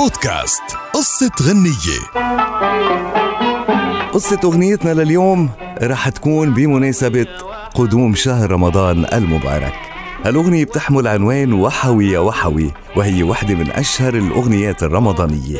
بودكاست. قصة غنية. قصة أغنيتنا لليوم رح تكون بمناسبة قدوم شهر رمضان المبارك. الأغنية بتحمل عنوان وحوي يا وحوي وهي واحدة من أشهر الأغنيات الرمضانية.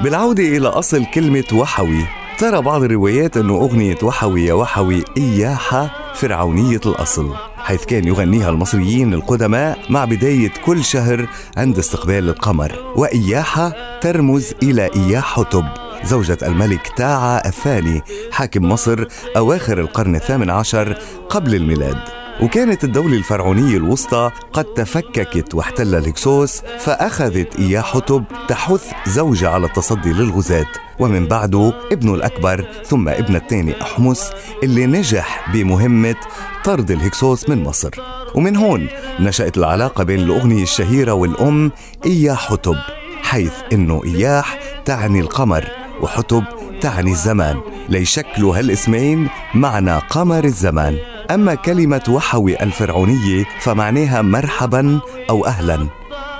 بالعودة إلى أصل كلمة وحوي ترى بعض الروايات أنه أغنية وحوي يا وحوي إياحة فرعونية الأصل. حيث كان يغنيها المصريين القدماء مع بداية كل شهر عند استقبال القمر. وإياحة ترمز إلى إياح حتب. زوجة الملك تاعا الثاني حاكم مصر أواخر القرن الثامن عشر قبل الميلاد. وكانت الدولة الفرعونية الوسطى قد تفككت واحتل الهكسوس فأخذت إياه حتب تحث زوجة على التصدي للغزاة. ومن بعده ابنه الأكبر ثم ابن الثاني أحمس اللي نجح بمهمة طرد الهكسوس من مصر. ومن هون نشأت العلاقة بين الأغنية الشهيرة والأم إياح حتب حيث إنه إياح تعني القمر وحتب تعني الزمان. ليشكلوا هالاسمين معنى قمر الزمان. أما كلمة وحوي الفرعونية فمعناها مرحبا أو أهلا.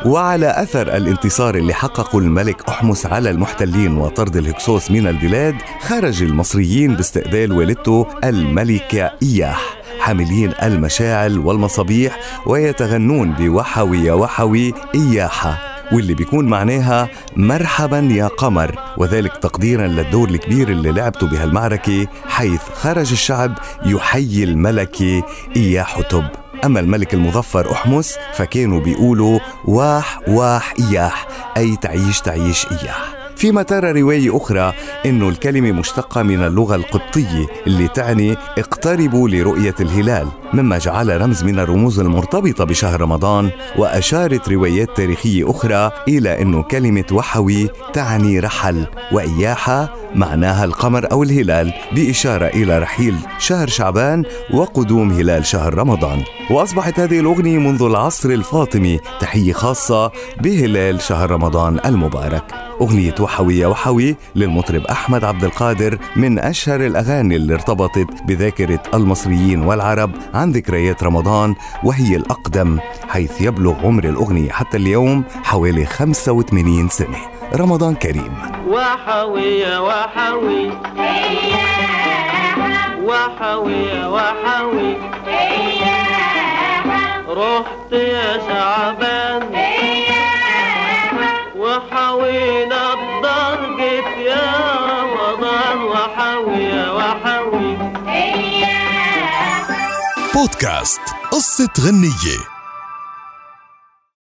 وعلى أثر الانتصار اللي حققه الملك أحمس على المحتلين وطرد الهكسوس من البلاد خرج المصريين باستقبال والدته الملكة إياح. حاملين المشاعل والمصابيح ويتغنون بوحوي يا وحوي إياحة. واللي بيكون معناها مرحبا يا قمر وذلك تقديرا للدور الكبير اللي لعبته بهالمعركة حيث خرج الشعب يحيي الملكة إياه حتب أما الملك المظفر أحمس فكانوا بيقولوا واح واح إياح أي تعيش تعيش إياح. فيما ترى رواية أخرى أنه الكلمة مشتقة من اللغة القبطية اللي تعني اقتربوا لرؤية الهلال مما جعل رمز من الرموز المرتبطة بشهر رمضان وأشارت روايات تاريخية أخرى إلى أنه كلمة وحوي تعني رحل وإياحة معناها القمر أو الهلال بإشارة إلى رحيل شهر شعبان وقدوم هلال شهر رمضان. وأصبحت هذه الأغنية منذ العصر الفاطمي تحية خاصة بهلال شهر رمضان المبارك. أغنية وحوي يا وحوي للمطرب أحمد عبد القادر من أشهر الأغاني اللي ارتبطت بذاكرة المصريين والعرب عن ذكريات رمضان وهي الأقدم حيث يبلغ عمر الأغنية حتى اليوم حوالي 85 سنة. رمضان كريم. وحوي يا وحوي. وحوي يا وحوي. رحت يا شعبان وحوينا الضرقة يا رمضان وحوي يا وحوي. بودكاست قصة غنية.